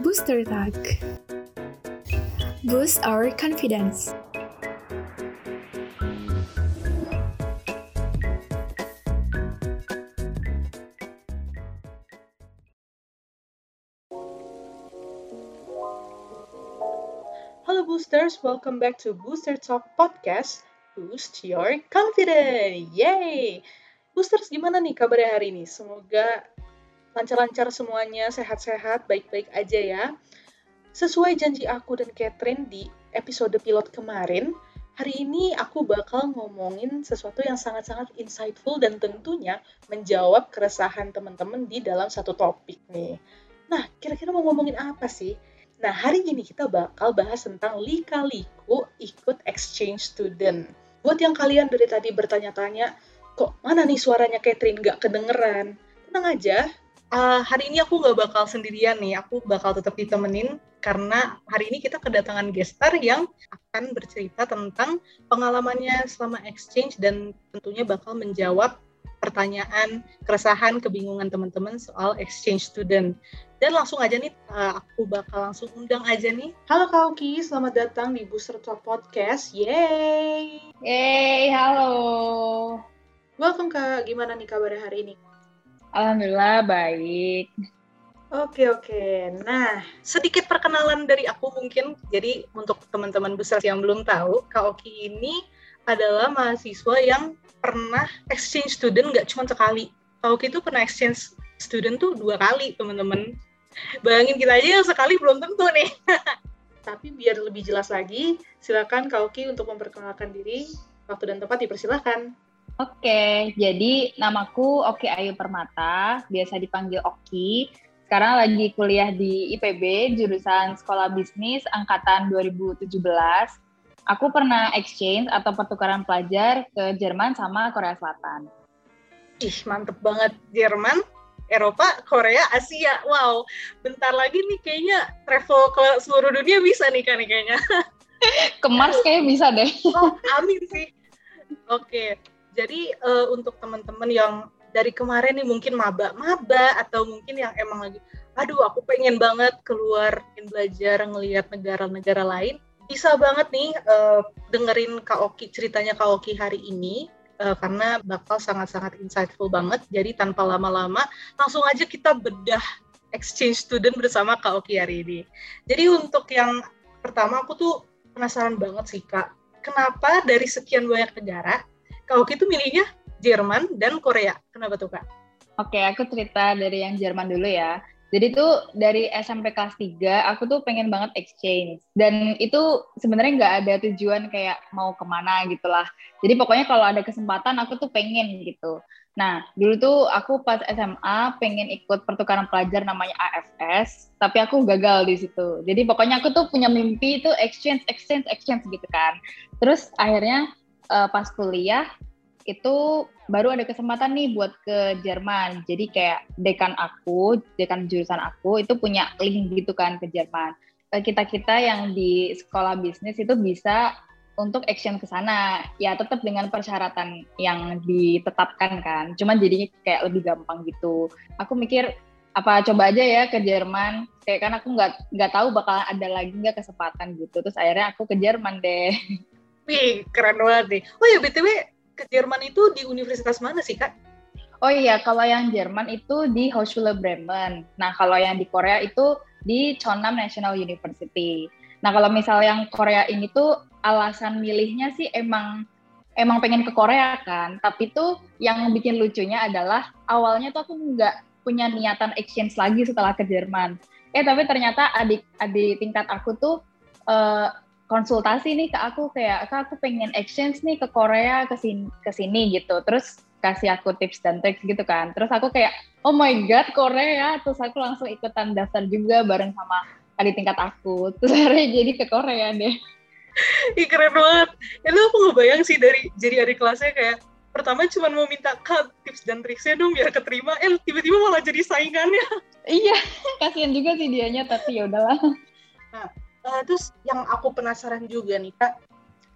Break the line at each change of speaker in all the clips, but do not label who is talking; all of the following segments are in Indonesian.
Booster Tag Boost our confidence.
Halo Boosters, welcome back to Booster Talk Podcast. Boost your confidence. Yay! Boosters, gimana nih kabarnya hari ini? Semoga lancar-lancar semuanya, sehat-sehat, baik-baik aja ya. Sesuai janji aku dan Catherine di episode pilot kemarin, hari ini aku bakal ngomongin sesuatu yang sangat-sangat insightful dan tentunya menjawab keresahan teman-teman di dalam satu topik nih. Nah, kira-kira mau ngomongin apa sih? Nah, hari ini kita bakal bahas tentang lika-liku ikut exchange student. Buat yang kalian dari tadi bertanya-tanya, kok mana nih suaranya Catherine nggak kedengeran? Tenang aja, uh, hari ini aku nggak bakal sendirian nih, aku bakal tetap ditemenin karena hari ini kita kedatangan gestar yang akan bercerita tentang pengalamannya selama exchange dan tentunya bakal menjawab pertanyaan, keresahan, kebingungan teman-teman soal exchange student. Dan langsung aja nih, uh, aku bakal langsung undang aja nih. Halo Kak Oki, selamat datang di Booster Talk Podcast. Yeay!
Yeay, halo.
Welcome Kak, gimana nih kabarnya hari ini?
Alhamdulillah baik.
Oke oke. Nah, sedikit perkenalan dari aku mungkin. Jadi untuk teman-teman besar yang belum tahu, Kak Oki ini adalah mahasiswa yang pernah exchange student nggak cuma sekali. Kak Oki itu pernah exchange student tuh dua kali, teman-teman. Bayangin kita aja yang sekali belum tentu nih. Tapi biar lebih jelas lagi, silakan Kak Oki untuk memperkenalkan diri. Waktu dan tempat dipersilahkan.
Oke, jadi namaku Oki Ayu Permata, biasa dipanggil Oki. Sekarang lagi kuliah di IPB, jurusan Sekolah Bisnis Angkatan 2017. Aku pernah exchange atau pertukaran pelajar ke Jerman sama Korea Selatan.
Ih, mantep banget. Jerman, Eropa, Korea, Asia. Wow, bentar lagi nih kayaknya travel ke seluruh dunia bisa nih kan kayaknya.
ke Mars kayaknya bisa deh.
Oh, amin sih. Oke, jadi uh, untuk teman-teman yang dari kemarin nih mungkin maba-maba atau mungkin yang emang lagi, aduh aku pengen banget keluar belajar ngelihat negara-negara lain, bisa banget nih uh, dengerin Kak Oki ceritanya Kak Oki hari ini uh, karena bakal sangat-sangat insightful banget. Jadi tanpa lama-lama, langsung aja kita bedah exchange student bersama Kak Oki hari ini. Jadi untuk yang pertama aku tuh penasaran banget sih Kak, kenapa dari sekian banyak negara, Oki tuh milihnya Jerman dan Korea. Kenapa tuh Kak?
Oke, aku cerita dari yang Jerman dulu ya. Jadi tuh dari SMP kelas 3 aku tuh pengen banget exchange dan itu sebenarnya nggak ada tujuan kayak mau ke mana gitulah. Jadi pokoknya kalau ada kesempatan aku tuh pengen gitu. Nah dulu tuh aku pas SMA pengen ikut pertukaran pelajar namanya AFS, tapi aku gagal di situ. Jadi pokoknya aku tuh punya mimpi itu exchange, exchange, exchange gitu kan. Terus akhirnya uh, pas kuliah itu baru ada kesempatan nih buat ke Jerman. Jadi kayak dekan aku, dekan jurusan aku itu punya link gitu kan ke Jerman. Kita-kita yang di sekolah bisnis itu bisa untuk action ke sana. Ya tetap dengan persyaratan yang ditetapkan kan. Cuman jadinya kayak lebih gampang gitu. Aku mikir apa coba aja ya ke Jerman. Kayak kan aku nggak nggak tahu bakal ada lagi nggak kesempatan gitu. Terus akhirnya aku ke Jerman deh.
Wih, keren banget nih. Oh ya, BTW ke Jerman itu di universitas mana sih kak?
Oh iya, kalau yang Jerman itu di Hochschule Bremen. Nah, kalau yang di Korea itu di Chonnam National University. Nah, kalau misal yang Korea ini tuh alasan milihnya sih emang emang pengen ke Korea kan. Tapi tuh yang bikin lucunya adalah awalnya tuh aku nggak punya niatan exchange lagi setelah ke Jerman. Eh, tapi ternyata adik-adik tingkat aku tuh uh, konsultasi nih ke aku kayak kak aku pengen exchange nih ke Korea ke sini ke sini gitu. Terus kasih aku tips dan trik gitu kan. Terus aku kayak oh my god Korea. Terus aku langsung ikutan daftar juga bareng sama adik tingkat aku. Terus akhirnya jadi ke Korea deh.
Ih keren banget. Itu aku ngebayang sih dari jadi adik kelasnya kayak pertama cuma mau minta kak tips dan triknya dong biar keterima. Eh tiba-tiba malah jadi saingannya.
Iya kasihan juga sih dianya tapi ya udahlah.
Nah Uh, terus yang aku penasaran juga nih kak,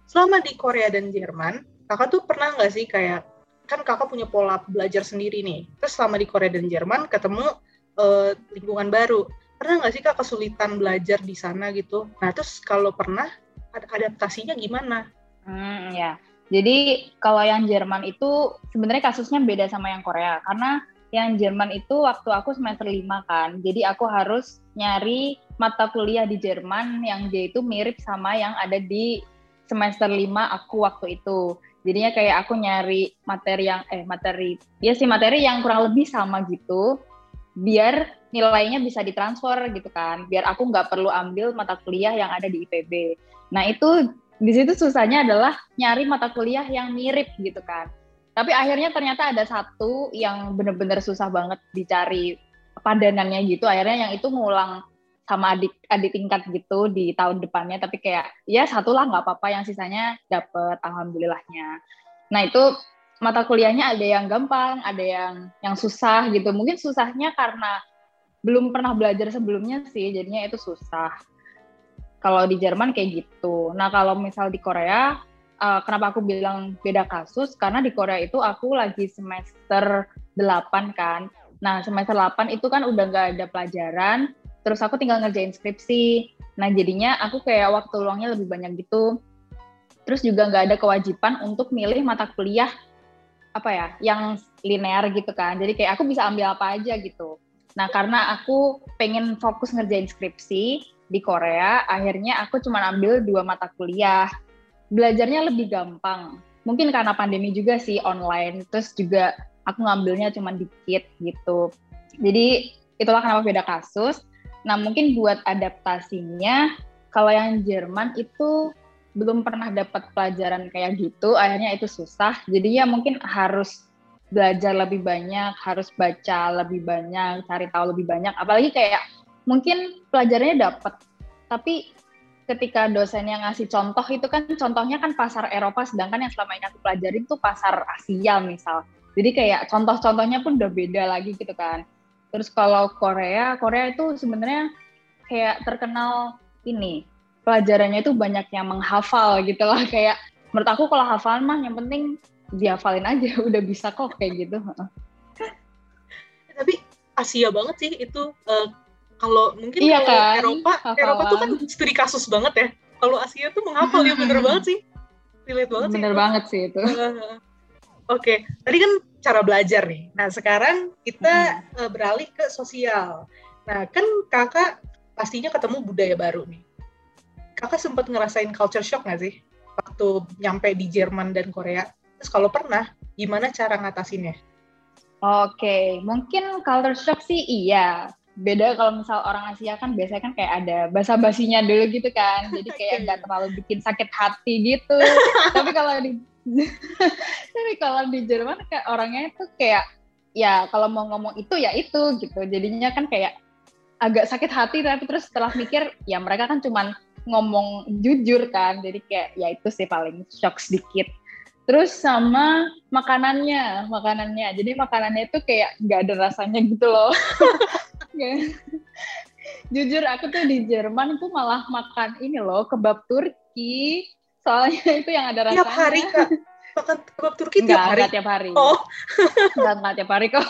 selama di Korea dan Jerman, kakak tuh pernah nggak sih kayak kan kakak punya pola belajar sendiri nih. Terus selama di Korea dan Jerman ketemu uh, lingkungan baru. Pernah nggak sih kak kesulitan belajar di sana gitu? Nah terus kalau pernah adaptasinya gimana?
Hmm ya, jadi kalau yang Jerman itu sebenarnya kasusnya beda sama yang Korea karena yang Jerman itu waktu aku semester 5 kan. Jadi aku harus nyari mata kuliah di Jerman yang dia itu mirip sama yang ada di semester 5 aku waktu itu. Jadinya kayak aku nyari materi yang eh materi ya sih materi yang kurang lebih sama gitu biar nilainya bisa ditransfer gitu kan. Biar aku nggak perlu ambil mata kuliah yang ada di IPB. Nah, itu di situ susahnya adalah nyari mata kuliah yang mirip gitu kan tapi akhirnya ternyata ada satu yang bener-bener susah banget dicari padanannya gitu akhirnya yang itu ngulang sama adik adik tingkat gitu di tahun depannya tapi kayak ya satu lah nggak apa-apa yang sisanya dapet alhamdulillahnya. Nah itu mata kuliahnya ada yang gampang ada yang yang susah gitu. Mungkin susahnya karena belum pernah belajar sebelumnya sih jadinya itu susah. Kalau di Jerman kayak gitu. Nah kalau misal di Korea uh, kenapa aku bilang beda kasus? Karena di Korea itu aku lagi semester 8 kan. Nah, semester 8 itu kan udah nggak ada pelajaran, terus aku tinggal ngerjain skripsi. Nah, jadinya aku kayak waktu luangnya lebih banyak gitu. Terus juga nggak ada kewajiban untuk milih mata kuliah apa ya, yang linear gitu kan. Jadi kayak aku bisa ambil apa aja gitu. Nah, karena aku pengen fokus ngerjain skripsi di Korea, akhirnya aku cuma ambil dua mata kuliah belajarnya lebih gampang. Mungkin karena pandemi juga sih online, terus juga aku ngambilnya cuma dikit gitu. Jadi itulah kenapa beda kasus. Nah mungkin buat adaptasinya, kalau yang Jerman itu belum pernah dapat pelajaran kayak gitu, akhirnya itu susah. Jadi ya mungkin harus belajar lebih banyak, harus baca lebih banyak, cari tahu lebih banyak. Apalagi kayak mungkin pelajarannya dapat, tapi ketika dosen yang ngasih contoh itu kan contohnya kan pasar Eropa sedangkan yang selama ini aku pelajari itu pasar Asia misal jadi kayak contoh-contohnya pun udah beda lagi gitu kan terus kalau Korea Korea itu sebenarnya kayak terkenal ini pelajarannya itu banyak yang menghafal gitu lah kayak menurut aku kalau hafalan mah yang penting dihafalin aja udah bisa kok kayak gitu
tapi Asia banget sih itu uh, kalau mungkin
iya
kalau
kan?
Eropa,
Hafalan.
Eropa tuh kan studi kasus banget ya. Kalau Asia tuh menghafal ya bener banget sih. Relate banget
bener
sih.
Bener banget sih itu.
Oke, okay. tadi kan cara belajar nih. Nah sekarang kita hmm. beralih ke sosial. Nah kan kakak pastinya ketemu budaya baru nih. Kakak sempat ngerasain culture shock nggak sih waktu nyampe di Jerman dan Korea? Terus kalau pernah, gimana cara ngatasinnya?
Oke, okay. mungkin culture shock sih iya beda kalau misal orang Asia kan biasanya kan kayak ada basa basinya dulu gitu kan jadi kayak nggak terlalu bikin sakit hati gitu tapi kalau di tapi kalau di Jerman kayak orangnya itu kayak ya kalau mau ngomong itu ya itu gitu. Jadinya kan kayak agak sakit hati tapi terus setelah mikir ya mereka kan cuman ngomong jujur kan. Jadi kayak ya itu sih paling shock sedikit. Terus sama makanannya makanannya. Jadi makanannya itu kayak nggak ada rasanya gitu loh. Jujur aku tuh di Jerman tuh malah makan ini loh kebab Turki. Soalnya itu yang ada rasanya.
Tiap hari kak makan kebab Turki
tiap
hari?
Enggak tiap hari.
Oh.
enggak, enggak tiap hari kok.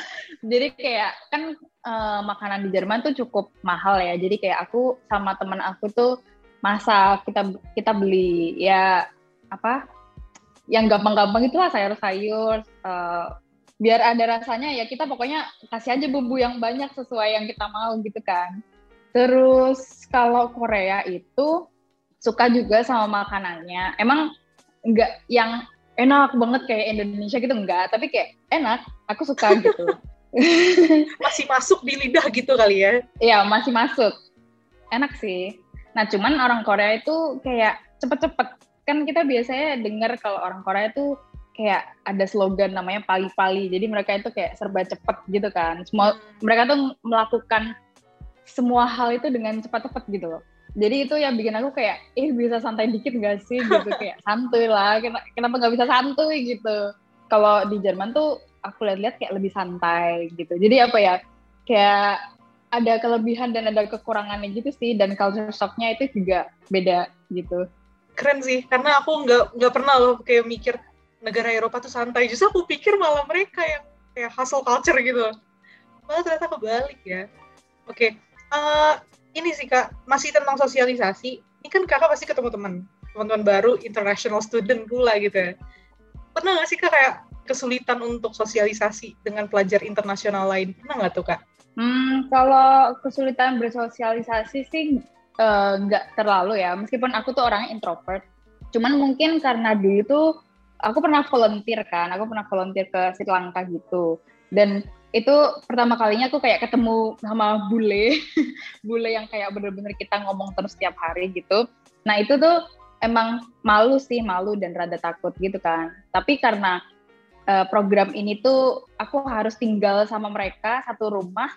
Jadi kayak kan uh, makanan di Jerman tuh cukup mahal ya. Jadi kayak aku sama teman aku tuh masak kita kita beli ya apa yang gampang-gampang itu lah sayur-sayur uh, biar ada rasanya ya kita pokoknya kasih aja bumbu yang banyak sesuai yang kita mau gitu kan. Terus kalau Korea itu suka juga sama makanannya. Emang enggak yang enak banget kayak Indonesia gitu enggak, tapi kayak enak, aku suka gitu.
masih masuk di lidah gitu kali ya?
Iya, masih masuk. Enak sih. Nah, cuman orang Korea itu kayak cepet-cepet. Kan kita biasanya dengar kalau orang Korea itu kayak ada slogan namanya pali-pali. Jadi mereka itu kayak serba cepet gitu kan. Semua hmm. mereka tuh melakukan semua hal itu dengan cepat-cepat gitu loh. Jadi itu yang bikin aku kayak, eh bisa santai dikit gak sih gitu kayak santuy lah. Kenapa nggak bisa santuy gitu? Kalau di Jerman tuh aku lihat-lihat kayak lebih santai gitu. Jadi apa ya? Kayak ada kelebihan dan ada kekurangannya gitu sih. Dan culture shocknya itu juga beda gitu.
Keren sih, karena aku nggak nggak pernah loh kayak mikir negara Eropa tuh santai. Justru aku pikir malah mereka yang kayak hustle culture gitu. malah ternyata kebalik ya. Oke, uh, ini sih kak masih tentang sosialisasi. Ini kan kakak pasti ketemu teman, teman-teman baru, international student pula gitu ya. Pernah nggak sih kak kayak kesulitan untuk sosialisasi dengan pelajar internasional lain? Pernah nggak tuh kak?
Hmm, kalau kesulitan bersosialisasi sih eh, nggak uh, terlalu ya. Meskipun aku tuh orangnya introvert, cuman mungkin karena dulu tuh aku pernah volunteer kan, aku pernah volunteer ke Sri Lanka gitu. Dan itu pertama kalinya aku kayak ketemu sama bule, bule yang kayak bener-bener kita ngomong terus setiap hari gitu. Nah itu tuh emang malu sih, malu dan rada takut gitu kan. Tapi karena uh, program ini tuh aku harus tinggal sama mereka satu rumah.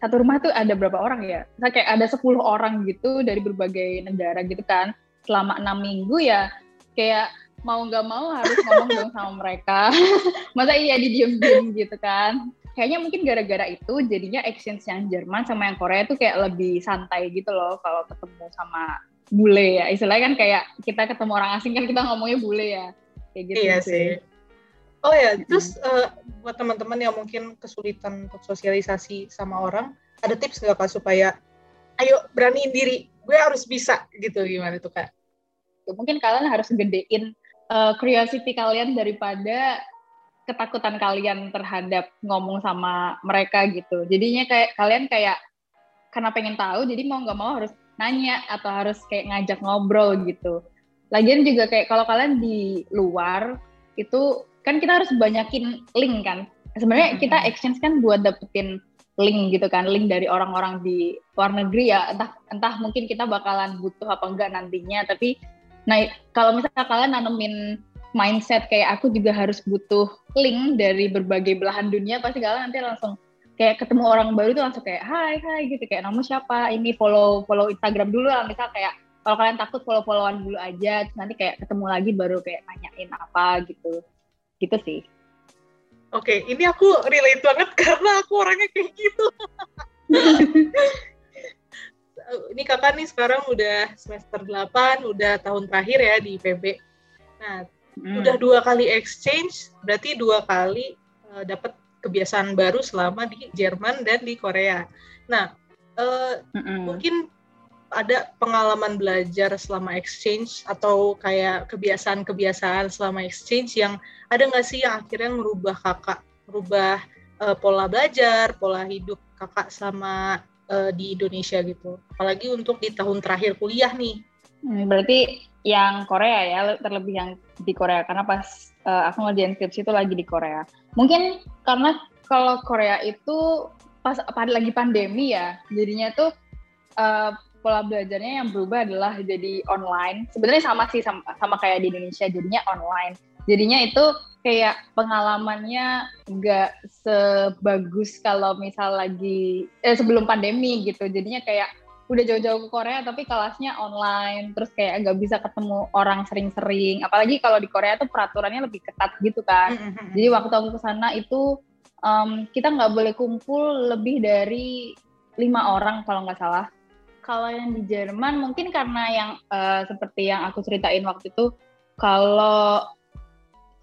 Satu rumah tuh ada berapa orang ya? Nah, kayak ada 10 orang gitu dari berbagai negara gitu kan. Selama enam minggu ya kayak mau nggak mau harus ngomong dong sama mereka. Masa iya di diem-diem gitu kan? Kayaknya mungkin gara-gara itu jadinya exchange yang Jerman sama yang Korea tuh kayak lebih santai gitu loh kalau ketemu sama bule ya. Istilahnya kan kayak kita ketemu orang asing kan kita ngomongnya bule ya. Kayak gitu
iya sih. Oh ya, terus uh, buat teman-teman yang mungkin kesulitan untuk sosialisasi sama orang, ada tips nggak kak supaya ayo beraniin diri, gue harus bisa gitu gimana tuh kak?
Mungkin kalian harus gedein uh, curiosity kalian daripada ketakutan kalian terhadap ngomong sama mereka gitu. Jadinya kayak kalian kayak karena pengen tahu, jadi mau nggak mau harus nanya atau harus kayak ngajak ngobrol gitu. Lagian juga kayak kalau kalian di luar itu kan kita harus banyakin link kan. Sebenarnya kita exchange kan buat dapetin link gitu kan, link dari orang-orang di luar negeri ya. Entah entah mungkin kita bakalan butuh apa enggak nantinya, tapi Nah, kalau misalnya kalian nanemin mindset kayak aku juga harus butuh link dari berbagai belahan dunia, pasti kalian nanti langsung kayak ketemu orang baru tuh langsung kayak hai hai gitu kayak nama siapa? Ini follow follow Instagram dulu lah. Misal kayak kalau kalian takut follow followan dulu aja nanti kayak ketemu lagi baru kayak nanyain apa gitu. Gitu sih.
Oke ini aku relate banget karena aku orangnya kayak gitu. Ini kakak nih sekarang udah semester 8, udah tahun terakhir ya di PB. Nah, hmm. udah dua kali exchange, berarti dua kali uh, dapat kebiasaan baru selama di Jerman dan di Korea. Nah, uh, hmm. mungkin ada pengalaman belajar selama exchange atau kayak kebiasaan-kebiasaan selama exchange yang ada nggak sih yang akhirnya merubah kakak, merubah uh, pola belajar, pola hidup kakak sama uh, di Indonesia gitu. Apalagi untuk di tahun terakhir kuliah nih.
Hmm, berarti yang Korea ya, terlebih yang di Korea karena pas uh, aku ngerjain skripsi itu lagi di Korea. Mungkin karena kalau Korea itu pas pada lagi pandemi ya, jadinya tuh uh, pola belajarnya yang berubah adalah jadi online. Sebenarnya sama sih sama, sama kayak di Indonesia, jadinya online. Jadinya itu kayak pengalamannya nggak sebagus kalau misal lagi eh, sebelum pandemi gitu jadinya kayak udah jauh-jauh ke Korea tapi kelasnya online terus kayak nggak bisa ketemu orang sering-sering. Apalagi kalau di Korea tuh peraturannya lebih ketat gitu kan. Mm-hmm. jadi waktu aku ke sana itu um, kita nggak boleh kumpul lebih dari lima orang kalau nggak salah. Kalau yang di Jerman mungkin karena yang uh, seperti yang aku ceritain waktu itu kalau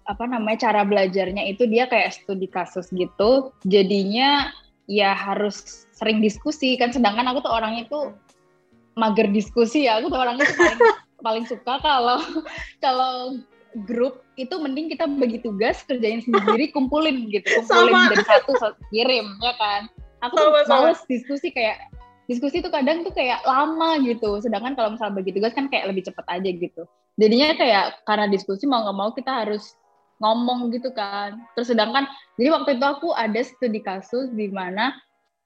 apa namanya cara belajarnya itu dia kayak studi kasus gitu. Jadinya ya harus sering diskusi kan? Sedangkan aku tuh orangnya tuh mager diskusi ya. Aku tuh orangnya tuh paling paling suka kalau kalau grup itu mending kita bagi tugas kerjain sendiri kumpulin gitu. Kumpulin sama. dari satu, satu kirim ya kan? Aku tuh males diskusi kayak diskusi tuh kadang tuh kayak lama gitu. Sedangkan kalau misalnya bagi tugas kan kayak lebih cepet aja gitu. Jadinya kayak karena diskusi mau nggak mau kita harus ngomong gitu kan. Terus sedangkan jadi waktu itu aku ada studi kasus di mana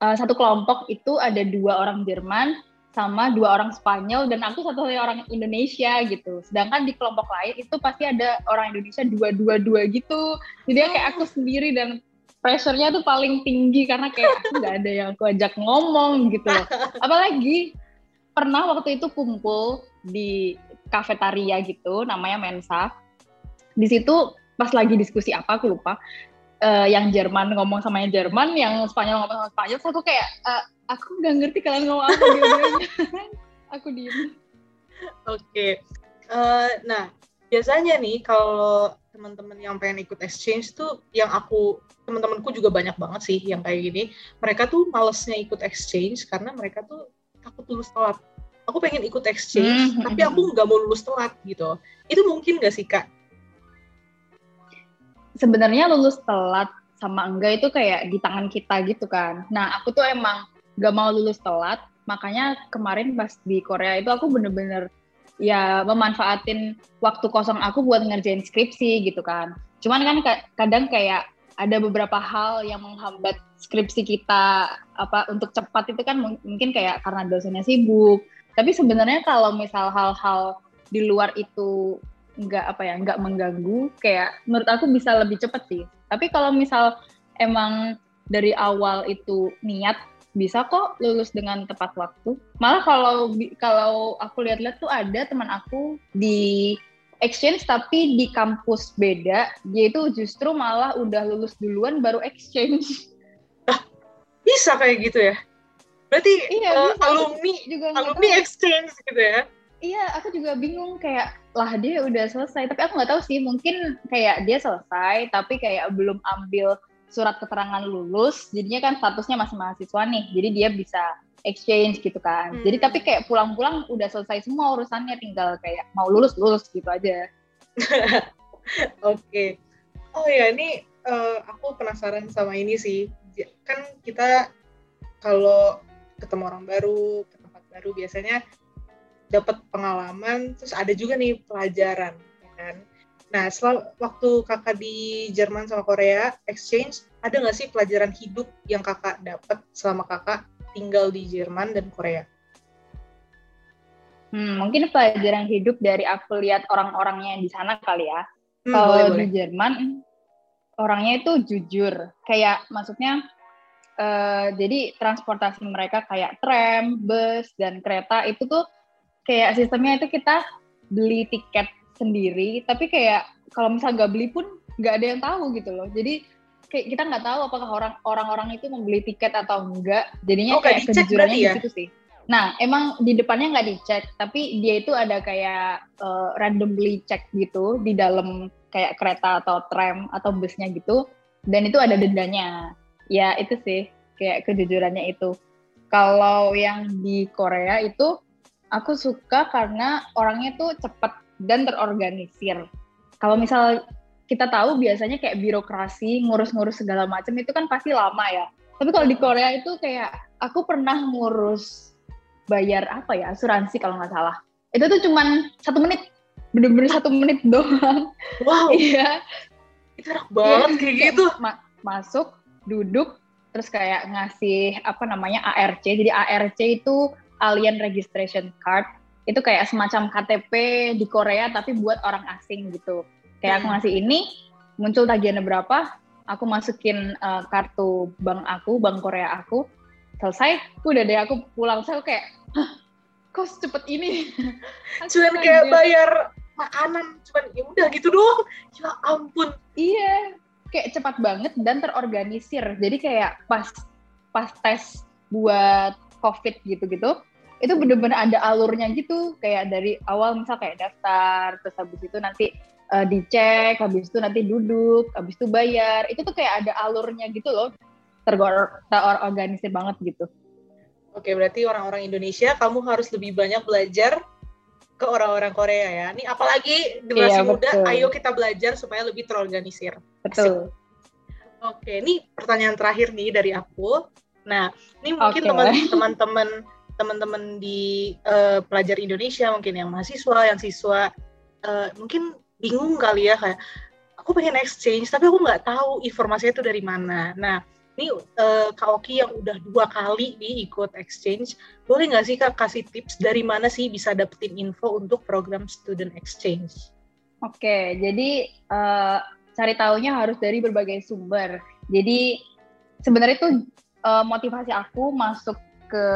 uh, satu kelompok itu ada dua orang Jerman sama dua orang Spanyol dan aku satu-satunya orang Indonesia gitu. Sedangkan di kelompok lain itu pasti ada orang Indonesia dua-dua-dua gitu. Jadi kayak aku sendiri dan pressure-nya tuh paling tinggi karena kayak aku nggak ada yang aku ajak ngomong gitu. Apalagi pernah waktu itu kumpul di kafetaria gitu namanya Mensa. Di situ pas lagi diskusi apa aku lupa uh, yang Jerman ngomong sama yang Jerman, yang Spanyol ngomong sama Spanyol, aku kayak uh, aku nggak ngerti kalian ngomong apa gitu. aku diem.
Oke, okay. uh, nah biasanya nih kalau teman-teman yang pengen ikut exchange tuh yang aku teman-temanku juga banyak banget sih yang kayak gini mereka tuh malesnya ikut exchange karena mereka tuh takut lulus telat aku pengen ikut exchange
Hmm.
tapi aku nggak mau lulus telat gitu itu mungkin gak sih kak
sebenarnya lulus telat sama enggak itu kayak di tangan kita gitu kan. Nah, aku tuh emang gak mau lulus telat, makanya kemarin pas di Korea itu aku bener-bener ya memanfaatin waktu kosong aku buat ngerjain skripsi gitu kan. Cuman kan ka- kadang kayak ada beberapa hal yang menghambat skripsi kita apa untuk cepat itu kan mung- mungkin kayak karena dosennya sibuk. Tapi sebenarnya kalau misal hal-hal di luar itu nggak apa ya nggak mengganggu. Kayak menurut aku bisa lebih cepat sih. Tapi kalau misal emang dari awal itu niat bisa kok lulus dengan tepat waktu. Malah kalau kalau aku lihat-lihat tuh ada teman aku di exchange tapi di kampus beda. Dia itu justru malah udah lulus duluan baru exchange.
Bisa kayak gitu ya? Berarti
Iya, bisa.
alumni
juga
alumni
tahu.
exchange gitu ya
Iya, aku juga bingung kayak lah dia udah selesai, tapi aku nggak tahu sih mungkin kayak dia selesai tapi kayak belum ambil surat keterangan lulus, jadinya kan statusnya masih mahasiswa nih, jadi dia bisa exchange gitu kan.
Hmm.
Jadi tapi kayak pulang-pulang udah selesai semua urusannya, tinggal kayak mau lulus lulus gitu aja.
Oke. Oh ya, ini eh, aku penasaran sama ini sih. Kan kita kalau ketemu orang baru, ke tempat baru biasanya dapat pengalaman, terus ada juga nih pelajaran, ya kan? Nah, setelah waktu kakak di Jerman sama Korea exchange, ada nggak sih pelajaran hidup yang kakak dapat selama kakak tinggal di Jerman dan Korea?
Hmm, mungkin pelajaran hidup dari aku lihat orang-orangnya di sana kali ya.
Hmm,
Kalau
boleh,
di
boleh.
Jerman orangnya itu jujur, kayak maksudnya eh, jadi transportasi mereka kayak tram, bus dan kereta itu tuh kayak sistemnya itu kita beli tiket sendiri, tapi kayak kalau misal nggak beli pun nggak ada yang tahu gitu loh. Jadi kayak kita nggak tahu apakah orang orang-orang itu membeli tiket atau enggak. Jadinya
Oh,
kayak kejujurannya
ya?
di situ sih. Nah, emang di depannya nggak dicek, tapi dia itu ada kayak eh, randomly check gitu di dalam kayak kereta atau tram atau busnya gitu, dan itu ada dendanya. Ya itu sih kayak kejujurannya itu. Kalau yang di Korea itu aku suka karena orangnya tuh cepat dan terorganisir. Kalau misal kita tahu biasanya kayak birokrasi ngurus-ngurus segala macam itu kan pasti lama ya. Tapi kalau di Korea itu kayak aku pernah ngurus bayar apa ya asuransi kalau nggak salah. Itu tuh cuman satu menit, bener-bener satu menit doang.
Wow,
Iya.
itu enak banget
Iya,
kayak gitu.
ma- masuk, duduk, terus kayak ngasih apa namanya ARC. Jadi ARC itu Alien Registration Card. Itu kayak semacam KTP di Korea tapi buat orang asing gitu. Kayak aku
Hmm.
ngasih ini, muncul tagihannya berapa, aku masukin eh, kartu bank aku, bank Korea aku, selesai, udah deh aku pulang. Saya kayak, Hah, kok secepat ini? Aku
cuman kayak
kaget.
bayar makanan cuman ya udah gitu doang ya ampun
Iya, kayak cepat banget dan terorganisir. Jadi kayak pas pas tes buat COVID gitu-gitu, itu bener-bener ada alurnya gitu. Kayak dari awal misal kayak daftar, terus habis itu nanti eh, dicek, habis itu nanti duduk, habis itu bayar. Itu tuh kayak ada alurnya gitu loh. Terorganisir banget gitu.
oke berarti orang-orang Indonesia kamu harus lebih banyak belajar ke orang-orang Korea ya ini apalagi generasi
Iya,
muda
betul.
ayo kita belajar supaya lebih terorganisir
Betul.
oke ini pertanyaan terakhir nih dari aku nah ini mungkin teman-teman teman-teman di eh, pelajar Indonesia mungkin yang mahasiswa yang siswa eh, mungkin bingung kali ya kayak aku pengen exchange tapi aku nggak tahu informasinya itu dari mana nah ini eh, Kak Oki yang udah dua kali nih ikut exchange boleh nggak sih Kak kasih tips dari mana sih bisa dapetin info untuk program student exchange
Oke, jadi eh, cari taunya harus dari berbagai sumber. Jadi sebenarnya itu eh, motivasi aku masuk ke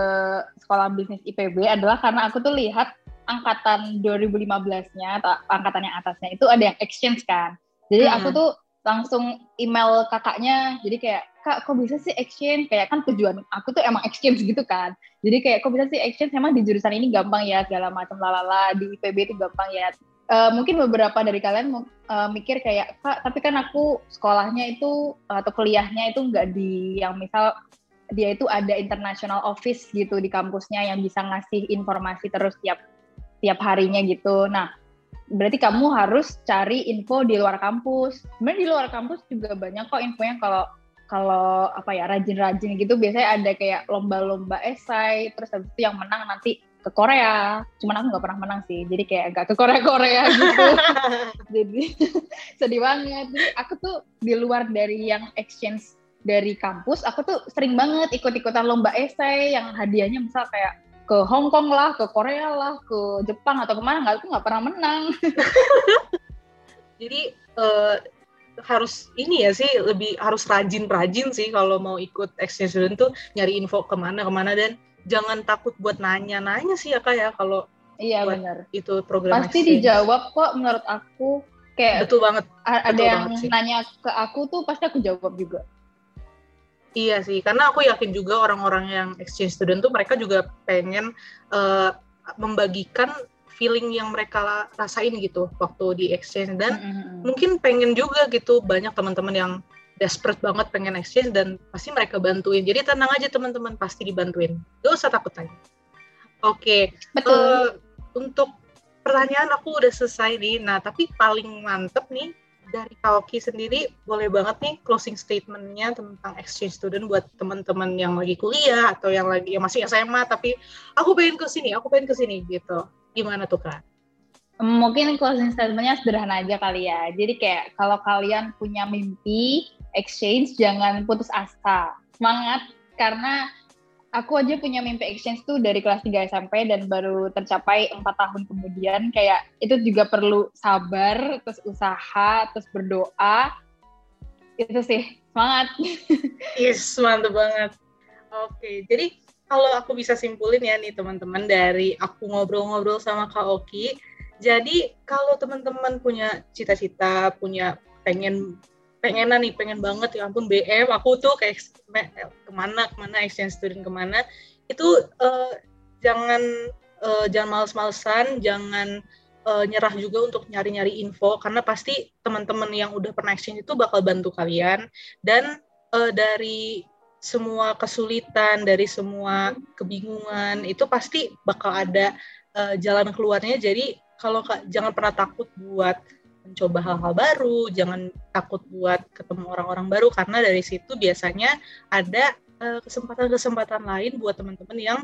sekolah bisnis IPB adalah karena aku tuh lihat angkatan 2015-nya atau angkatan yang atasnya itu ada yang exchange kan. Jadi
Hmm.
aku tuh langsung email kakaknya. Jadi kayak kak kok bisa sih exchange? Kayak kan tujuan aku tuh emang exchange gitu kan. Jadi kayak kok bisa sih exchange? Emang di jurusan ini gampang ya segala macam lalala di IPB itu gampang ya uh, mungkin beberapa dari kalian uh, mikir kayak kak tapi kan aku sekolahnya itu atau kuliahnya itu nggak di yang misal dia itu ada international office gitu di kampusnya yang bisa ngasih informasi terus tiap tiap harinya gitu. Nah, berarti kamu harus cari info di luar kampus. Sebenarnya di luar kampus juga banyak kok infonya kalau kalau apa ya rajin-rajin gitu biasanya ada kayak lomba-lomba esai terus habis itu yang menang nanti ke Korea. Cuman aku nggak pernah menang sih, jadi kayak agak ke Korea-Korea gitu. jadi sedih banget. Jadi aku tuh di luar dari yang exchange dari kampus, aku tuh sering banget ikut-ikutan lomba esai yang hadiahnya misal kayak ke Hong Kong lah, ke Korea lah, ke Jepang atau ke mana nggak aku nggak pernah menang.
Jadi uh, harus ini ya sih lebih harus rajin-rajin sih kalau mau ikut exchange student tuh nyari info ke mana-kemana dan jangan takut buat nanya-nanya sih ya kak ya kalau
iya benar
itu program
pasti exchange. dijawab kok menurut aku kayak
betul banget
ada betul yang banget nanya ke aku tuh pasti aku jawab juga
Iya sih, karena aku yakin juga orang-orang yang exchange student tuh mereka juga pengen uh, membagikan feeling yang mereka rasain gitu waktu di exchange dan mm-hmm. mungkin pengen juga gitu banyak teman-teman yang desperate banget pengen exchange dan pasti mereka bantuin. Jadi tenang aja teman-teman pasti dibantuin. Gak usah takut tanya. Oke, okay. Uh, untuk pertanyaan aku udah selesai nih. Nah tapi paling mantep nih dari Kaoki sendiri boleh banget nih closing statementnya tentang exchange student buat teman-teman yang lagi kuliah atau yang lagi yang masih SMA tapi aku pengen ke sini, aku pengen ke sini gitu. Gimana tuh kak?
Mungkin closing statementnya sederhana aja kali ya. Jadi kayak kalau kalian punya mimpi exchange jangan putus asa. Semangat karena aku aja punya mimpi exchange tuh dari kelas 3 SMP dan baru tercapai empat tahun kemudian. Kayak itu juga perlu sabar terus usaha terus berdoa. Itu sih semangat.
Yes mantap banget. Oke jadi kalau aku bisa simpulin ya nih teman-teman dari aku ngobrol-ngobrol sama Kak Oki. Jadi kalau teman-teman punya cita-cita punya pengen pengenan nih pengen banget ya ampun BM aku tuh kayak ke mana ke mana exchange student ke mana. Itu uh, jangan uh, jangan males-malesan jangan uh, nyerah juga untuk nyari-nyari info karena pasti teman-teman yang udah pernah exchange itu bakal bantu kalian. Dan uh, dari semua kesulitan dari semua kebingungan itu pasti bakal ada uh, jalan keluarnya. Jadi kalau jangan pernah takut buat mencoba hal-hal baru, jangan takut buat ketemu orang-orang baru karena dari situ biasanya ada eh, kesempatan-kesempatan uh, lain buat teman-teman yang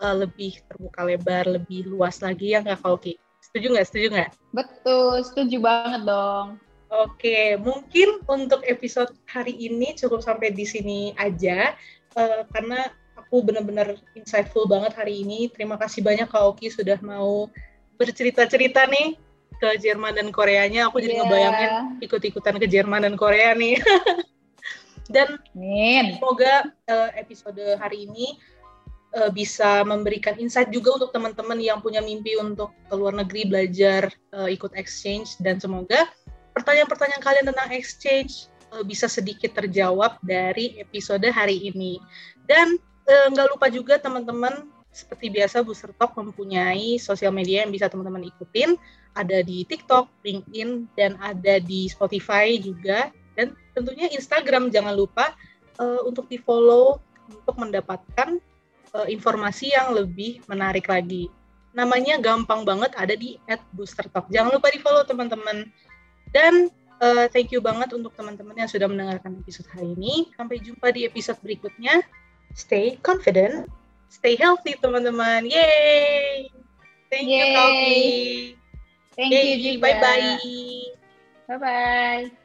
uh, lebih terbuka lebar, lebih luas lagi ya nggak Kauki? Setuju nggak? Setuju nggak?
Betul, setuju banget dong.
Oke, mungkin untuk episode hari ini cukup sampai di sini aja uh, karena aku benar-benar insightful banget hari ini. Terima kasih banyak Kak Oki sudah mau bercerita-cerita nih ke Jerman dan Koreanya, aku jadi yeah. ngebayangin ikut-ikutan ke Jerman dan Korea nih. dan
Min.
semoga uh, episode hari ini uh, bisa memberikan insight juga untuk teman-teman yang punya mimpi untuk ke luar negeri belajar uh, ikut exchange dan semoga pertanyaan-pertanyaan kalian tentang exchange uh, bisa sedikit terjawab dari episode hari ini. Dan nggak uh, lupa juga teman-teman seperti biasa Booster Talk mempunyai sosial media yang bisa teman-teman ikutin. Ada di TikTok, LinkedIn, dan ada di Spotify juga. Dan tentunya Instagram jangan lupa uh, untuk di-follow untuk mendapatkan uh, informasi yang lebih menarik lagi. Namanya gampang banget ada di @boostertalk. Jangan lupa di-follow teman-teman. Dan uh, thank you banget untuk teman-teman yang sudah mendengarkan episode hari ini. Sampai jumpa di episode berikutnya. Stay confident stay healthy teman-teman. Yay! Thank Yay. you, Kalvi.
Thank Yay. you juga.
Bye-bye.
Bye-bye.